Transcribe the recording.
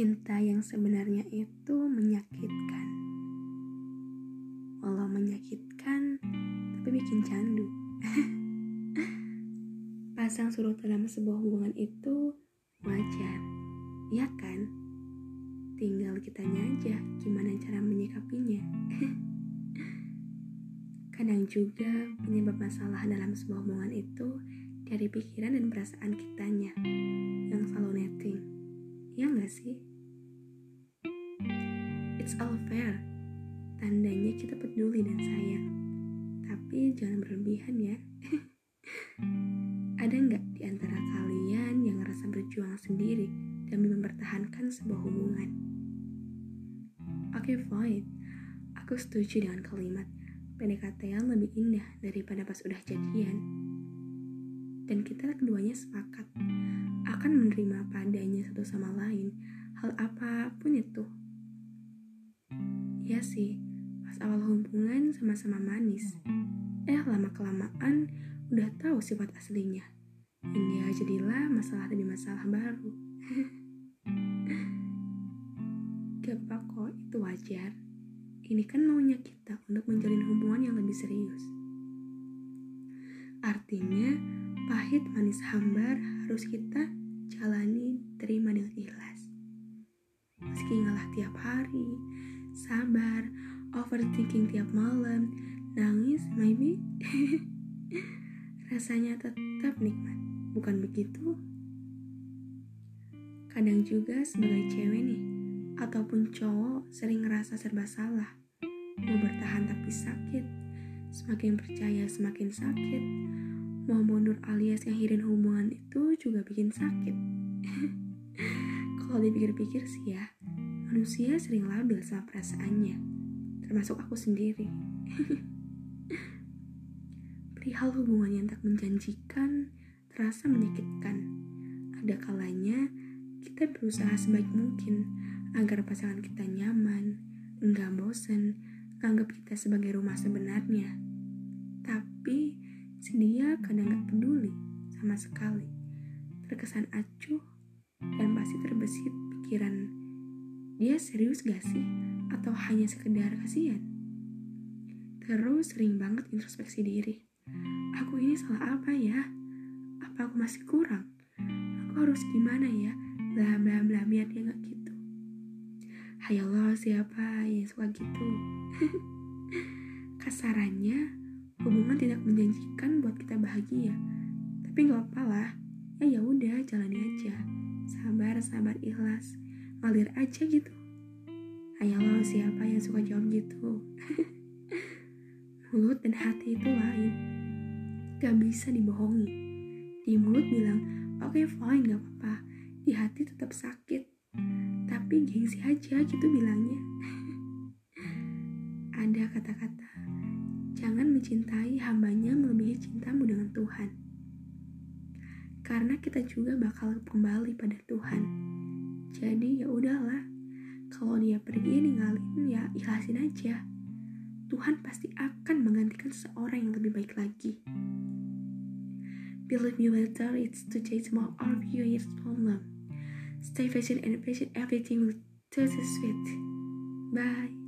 Cinta yang sebenarnya itu menyakitkan. Walau menyakitkan, tapi bikin candu. Pasang surut dalam sebuah hubungan itu wajar, ya kan? Tinggal kitanya aja gimana cara menyikapinya. Kadang juga penyebab masalah dalam sebuah hubungan itu dari pikiran dan perasaan kitanya yang selalu netting. Ya nggak sih? It's all fair. Tandanya kita peduli dan sayang. Tapi jangan berlebihan ya. Ada nggak di antara kalian yang ngerasa berjuang sendiri demi mempertahankan sebuah hubungan? Oke, okay, fine. Aku setuju dengan kalimat PDKT lebih indah daripada pas udah jadian. Dan kita keduanya sepakat akan menerima apa adanya satu sama lain, hal apa pun itu. Ya sih, pas awal hubungan sama-sama manis. Eh, lama-kelamaan udah tahu sifat aslinya. Hingga jadilah masalah demi masalah baru. Gak apa kok, itu wajar. Ini kan maunya kita untuk menjalin hubungan yang lebih serius. Artinya, pahit manis hambar harus kita jalani, terima dengan ikhlas. Meski ngalah tiap hari, sabar, overthinking tiap malam, nangis, maybe. Rasanya tetap nikmat, bukan begitu? Kadang juga sebagai cewek nih, ataupun cowok sering ngerasa serba salah. Mau bertahan tapi sakit, semakin percaya semakin sakit, mau mundur alias ngakhirin hubungan itu juga bikin sakit. Kalau dipikir-pikir sih ya, manusia sering labil sama perasaannya, termasuk aku sendiri. Perihal hubungan yang tak menjanjikan, terasa menyakitkan. Ada kalanya kita berusaha sebaik mungkin agar pasangan kita nyaman, enggak bosen, anggap kita sebagai rumah sebenarnya. Tapi Si dia kadang gak peduli sama sekali. Terkesan acuh dan pasti terbesit pikiran. Dia serius gak sih? Atau hanya sekedar kasihan? Terus sering banget introspeksi diri. Aku ini salah apa ya? Apa aku masih kurang? Aku harus gimana ya? Bla bla bla biar dia gak gitu. Hayalah siapa yang suka gitu? Kasarannya, hubungan tidak menjanjikan buat kita bahagia tapi nggak apa lah ya ya udah jalani aja sabar sabar ikhlas ngalir aja gitu. Ayolah siapa yang suka jawab gitu? Mulut dan hati itu lain. Gak bisa dibohongi. Di mulut bilang oke okay, fine gak apa-apa. Di hati tetap sakit. Tapi gengsi aja gitu bilangnya. Ada kata-kata Jangan mencintai hambanya melebihi cintamu dengan Tuhan. Karena kita juga bakal kembali pada Tuhan. Jadi ya udahlah, kalau dia pergi ninggalin ya ikhlasin aja. Tuhan pasti akan menggantikan seorang yang lebih baik lagi. Believe me later, it's to take more of your problem. Stay patient and patient, everything will turn sweet. Bye.